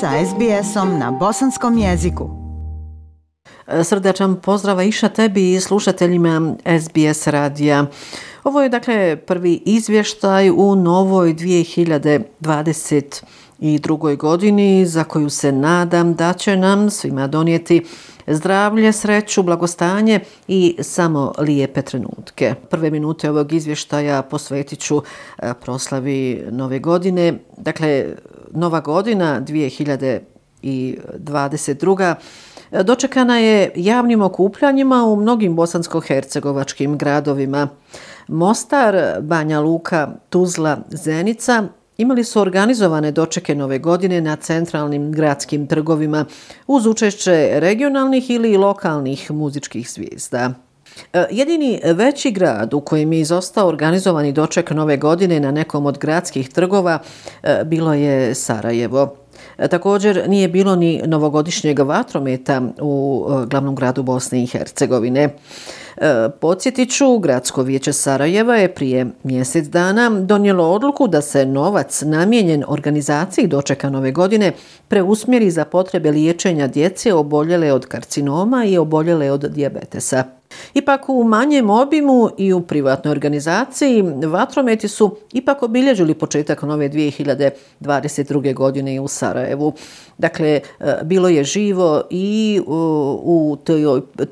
sa SBS-om na bosanskom jeziku. E, Srdečan pozdrava iša tebi i slušateljima SBS radija. Ovo je dakle prvi izvještaj u novoj 2022. godini za koju se nadam da će nam svima donijeti zdravlje, sreću, blagostanje i samo lijepe trenutke. Prve minute ovog izvještaja posvetit ću e, proslavi nove godine. Dakle, nova godina 2022. dočekana je javnim okupljanjima u mnogim bosansko-hercegovačkim gradovima. Mostar, Banja Luka, Tuzla, Zenica imali su organizovane dočeke nove godine na centralnim gradskim trgovima uz učešće regionalnih ili lokalnih muzičkih zvijezda. E, jedini veći grad u kojem je izostao organizovani doček nove godine na nekom od gradskih trgova e, bilo je Sarajevo. E, također nije bilo ni novogodišnjeg vatrometa u glavnom gradu Bosne i Hercegovine. Podsjetit ću, Gradsko vijeće Sarajeva je prije mjesec dana donijelo odluku da se novac namijenjen organizaciji dočeka nove godine preusmjeri za potrebe liječenja djece oboljele od karcinoma i oboljele od dijabetesa. Ipak u manjem obimu i u privatnoj organizaciji vatrometi su ipak obilježili početak nove 2022. godine u Sarajevu. Dakle, e, bilo je živo i e, u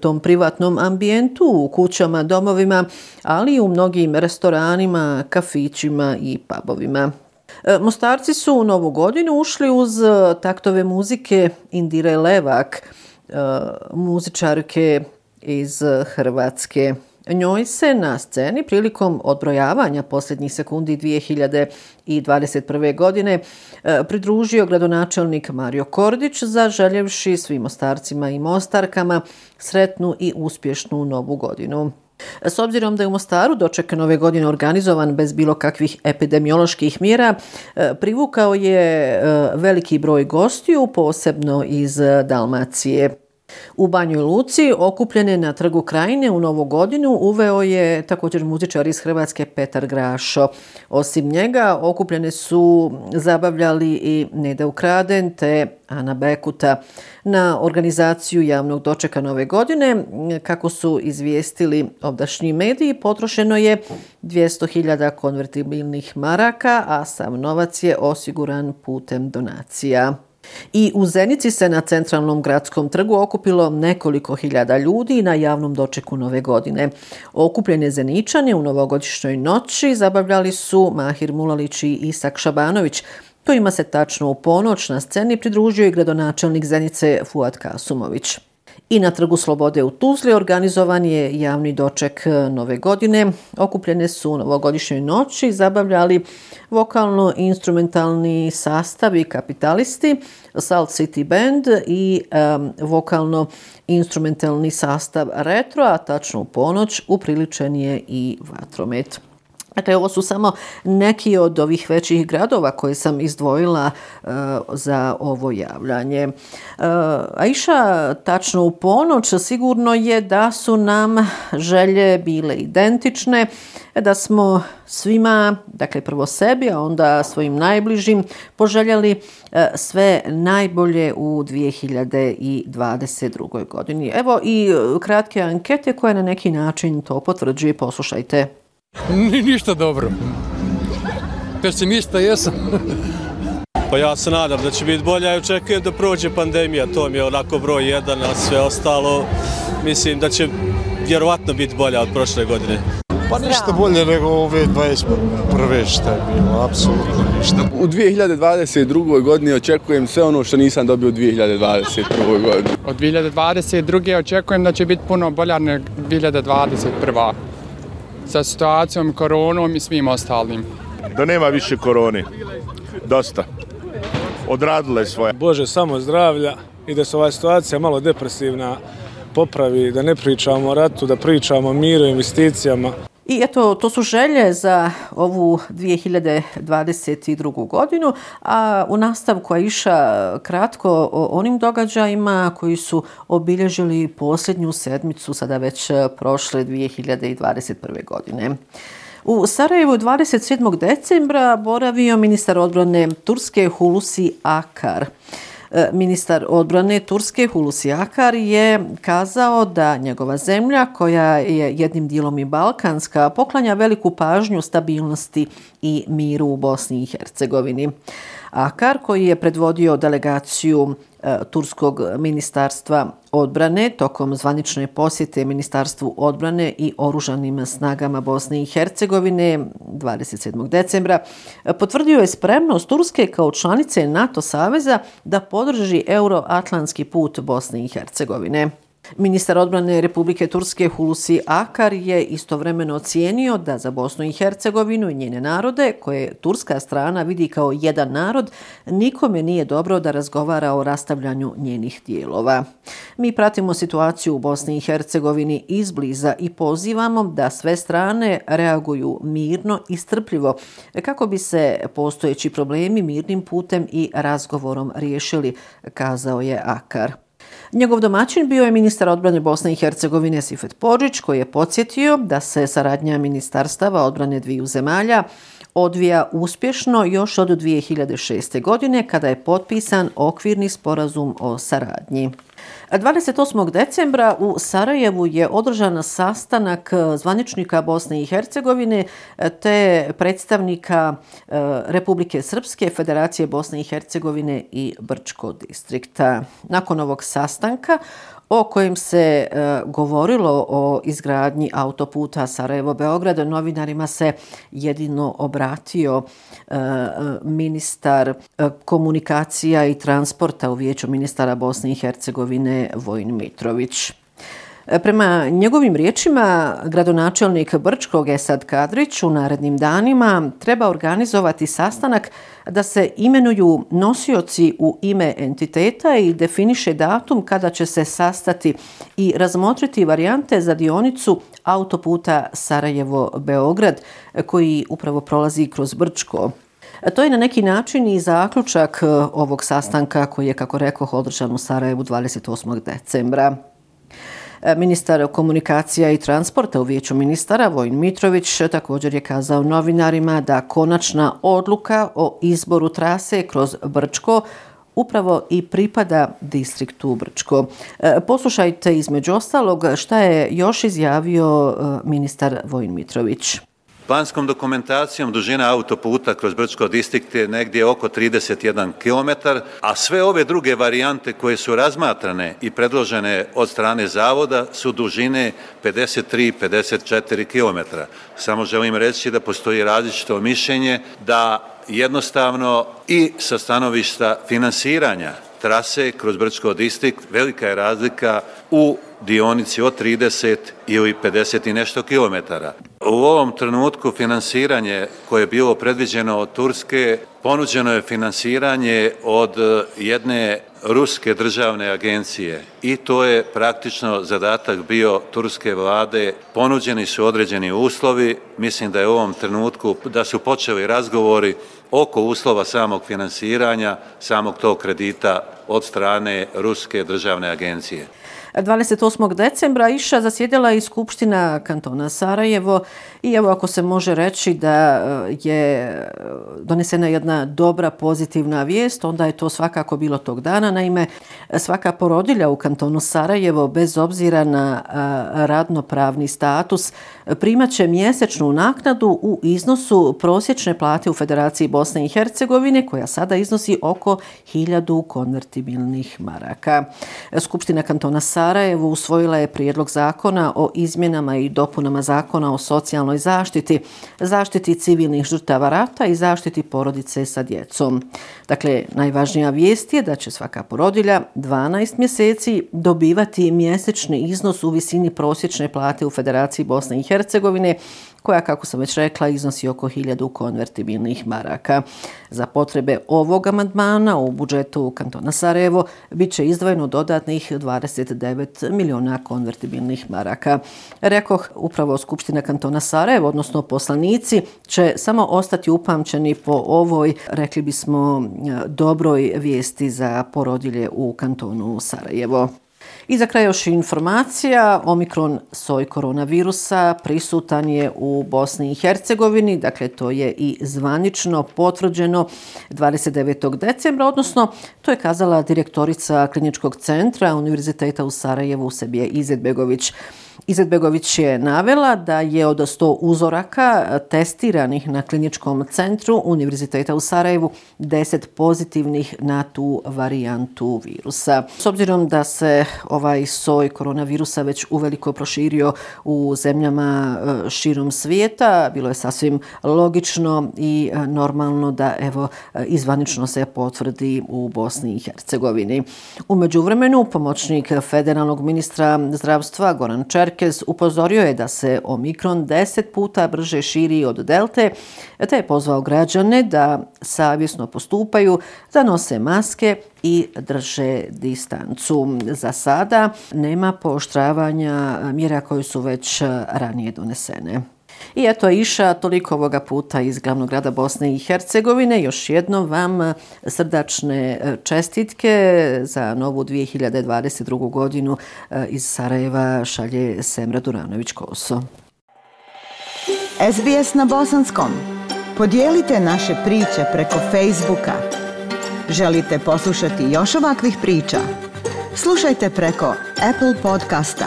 tom privatnom ambijentu, u kućama, domovima, ali i u mnogim restoranima, kafićima i pubovima. E, Mostarci su u novu godinu ušli uz taktove muzike Indire Levak, muzičarke iz eh, Hrvatske. Njoj se na sceni prilikom odbrojavanja posljednjih sekundi 2021. godine eh, pridružio gradonačelnik Mario Kordić zaželjevši svim ostarcima i mostarkama sretnu i uspješnu novu godinu. S obzirom da je u Mostaru doček nove godine organizovan bez bilo kakvih epidemioloških mjera, eh, privukao je veliki broj gostiju, posebno iz Dalmacije. U Banjoj Luci, okupljene na trgu Krajine u Novu godinu, uveo je također muzičar iz Hrvatske Petar Grašo. Osim njega, okupljene su zabavljali i Neda Ukraden te Ana Bekuta. Na organizaciju javnog dočeka Nove godine, kako su izvijestili ovdašnji mediji, potrošeno je 200.000 konvertibilnih maraka, a sam novac je osiguran putem donacija. I u Zenici se na centralnom gradskom trgu okupilo nekoliko hiljada ljudi na javnom dočeku nove godine. Okupljene Zeničane u novogodišnjoj noći zabavljali su Mahir Mulalić i Isak Šabanović. To ima se tačno u ponoć na sceni pridružio i gradonačelnik Zenice Fuad Kasumović. I na Trgu Slobode u Tuzli organizovan je javni doček e, nove godine. Okupljene su u novogodišnjoj noći, zabavljali vokalno-instrumentalni sastavi kapitalisti, Salt City Band i um, vokalno-instrumentalni sastav Retro, a tačno u ponoć upriličen je i Vatromet. Dakle, ovo su samo neki od ovih većih gradova koje sam izdvojila uh, za ovo javljanje. Uh, Aisha, tačno u ponoć, sigurno je da su nam želje bile identične, da smo svima, dakle prvo sebi, a onda svojim najbližim, poželjali uh, e, sve najbolje u 2022. godini. Evo i kratke ankete koje na neki način to potvrđuje. Poslušajte. Ni, ništa dobro. Pesimista jesam. pa ja se nadam da će biti bolje, ja očekujem da prođe pandemija, to mi je onako broj jedan, a sve ostalo mislim da će vjerovatno biti bolja od prošle godine. Pa ništa bolje nego ove 21. šta je bilo, apsolutno ništa. U 2022. godini očekujem sve ono što nisam dobio u 2021. godini. Od 2022. očekujem da će biti puno bolja nego 2021 sa situacijom koronom i svim ostalim. Da nema više koroni. Dosta. Odradile svoje. Bože, samo zdravlja i da se ova situacija malo depresivna popravi, da ne pričamo o ratu, da pričamo o miru, investicijama. I eto, to su želje za ovu 2022. godinu, a u nastavku je iša kratko o onim događajima koji su obilježili posljednju sedmicu, sada već prošle 2021. godine. U Sarajevu 27. decembra boravio ministar odbrane Turske Hulusi Akar. E, ministar odbrane Turske Hulusi Akar je kazao da njegova zemlja, koja je jednim dijelom i balkanska, poklanja veliku pažnju stabilnosti i miru u Bosni i Hercegovini. Akar, koji je predvodio delegaciju E, turskog ministarstva odbrane tokom zvanične posjete Ministarstvu odbrane i oružanim snagama Bosne i Hercegovine 27. decembra, e, potvrdio je spremnost Turske kao članice NATO saveza da podrži euroatlantski put Bosne i Hercegovine. Ministar odbrane Republike Turske Hulusi Akar je istovremeno ocijenio da za Bosnu i Hercegovinu i njene narode, koje turska strana vidi kao jedan narod, nikome nije dobro da razgovara o rastavljanju njenih dijelova. Mi pratimo situaciju u Bosni i Hercegovini izbliza i pozivamo da sve strane reaguju mirno i strpljivo kako bi se postojeći problemi mirnim putem i razgovorom riješili, kazao je Akar. Njegov domaćin bio je ministar odbrane Bosne i Hercegovine Sifet Požić, koji je podsjetio da se saradnja ministarstava odbrane dviju zemalja odvija uspješno još od 2006. godine kada je potpisan okvirni sporazum o saradnji. 28. decembra u Sarajevu je održan sastanak e, zvaničnika Bosne i Hercegovine e, te predstavnika e, Republike Srpske, Federacije Bosne i Hercegovine i Brčko distrikta. Nakon ovog sastanka o kojem se e, govorilo o izgradnji autoputa Sarajevo-Beograd. Novinarima se jedino obratio e, ministar e, komunikacija i transporta u vijeću ministara Bosne i Hercegovine Vojn Mitrović. Prema njegovim riječima, gradonačelnik Brčkog Esad Kadrić u narednim danima treba organizovati sastanak da se imenuju nosioci u ime entiteta i definiše datum kada će se sastati i razmotriti varijante za dionicu autoputa Sarajevo-Beograd koji upravo prolazi kroz Brčko. To je na neki način i zaključak e, ovog sastanka koji je, kako rekao, održan u Sarajevu 28. decembra. E, ministar komunikacija i transporta u vijeću ministara Vojn Mitrović također je kazao novinarima da konačna odluka o izboru trase kroz Brčko upravo i pripada distriktu Brčko. E, poslušajte između ostalog šta je još izjavio e, ministar Vojn Mitrović. Planskom dokumentacijom dužina autoputa kroz Brčko distrikt je negdje oko 31 km, a sve ove druge varijante koje su razmatrane i predložene od strane zavoda su dužine 53-54 km. Samo želim reći da postoji različito mišljenje da jednostavno i sa stanovišta finansiranja trase kroz Brčko distrikt velika je razlika u dionici od 30 ili 50 i nešto kilometara. U ovom trenutku finansiranje koje je bilo predviđeno od Turske, ponuđeno je finansiranje od e, jedne ruske državne agencije i to je praktično zadatak bio turske vlade. Ponuđeni su određeni uslovi, mislim da je u ovom trenutku da su počeli razgovori oko uslova samog finansiranja, samog tog kredita od strane Ruske državne agencije. 28. decembra iša zasjedila i Skupština kantona Sarajevo i evo ako se može reći da e, je e, donesena jedna dobra pozitivna vijest, onda je to svakako bilo tog dana. Naime, svaka porodilja u kantonu Sarajevo bez obzira na e, radnopravni status primaće mjesečnu naknadu u iznosu prosječne plate u Federaciji Bosne i Hercegovine koja sada iznosi oko 1000 konvertibilnih maraka. Skupština kantona Sarajevo Sarajevu usvojila je prijedlog zakona o izmjenama i dopunama zakona o socijalnoj zaštiti, zaštiti civilnih žrtava rata i zaštiti porodice sa djecom. Dakle, najvažnija vijest je da će svaka porodilja 12 mjeseci dobivati mjesečni iznos u visini prosječne plate u Federaciji Bosne i Hercegovine, koja, kako sam već rekla, iznosi oko 1000 konvertibilnih maraka. Za potrebe ovog amandmana u budžetu kantona Sarajevo bit će izdvojeno dodatnih 29 miliona konvertibilnih maraka. Rekoh, upravo Skupština kantona Sarajevo, odnosno poslanici, će samo ostati upamćeni po ovoj, rekli bismo, e, dobroj vijesti za porodilje u kantonu Sarajevo. I za kraj još informacija, Omikron soj koronavirusa prisutan je u Bosni i Hercegovini, dakle to je i zvanično potvrđeno 29. decembra, odnosno to je kazala direktorica kliničkog centra Univerziteta u Sarajevu Sebije Izetbegović. Izetbegović je navela da je od 100 uzoraka e, testiranih na kliničkom centru Univerziteta u Sarajevu 10 pozitivnih na tu varijantu virusa. S obzirom da se ovaj soj koronavirusa već uveliko proširio u zemljama e, širom svijeta, bilo je sasvim logično i e, normalno da evo izvanično se potvrdi u Bosni i Hercegovini. Umeđu vremenu, pomoćnik federalnog ministra zdravstva Goran Čer Merkez upozorio je da se Omikron 10 puta brže širi od Delte, te je pozvao građane da savjesno postupaju, da nose maske i drže distancu. Za sada nema pooštravanja mjera koje su već ranije donesene. I eto iša toliko ovoga puta iz glavnog grada Bosne i Hercegovine. Još jednom vam e, srdačne e, čestitke za novu 2022. godinu e, iz Sarajeva šalje Semra Duranović-Koso. SBS na bosanskom. Podijelite naše priče preko Facebooka. Želite poslušati još ovakvih priča? Slušajte preko Apple podcasta,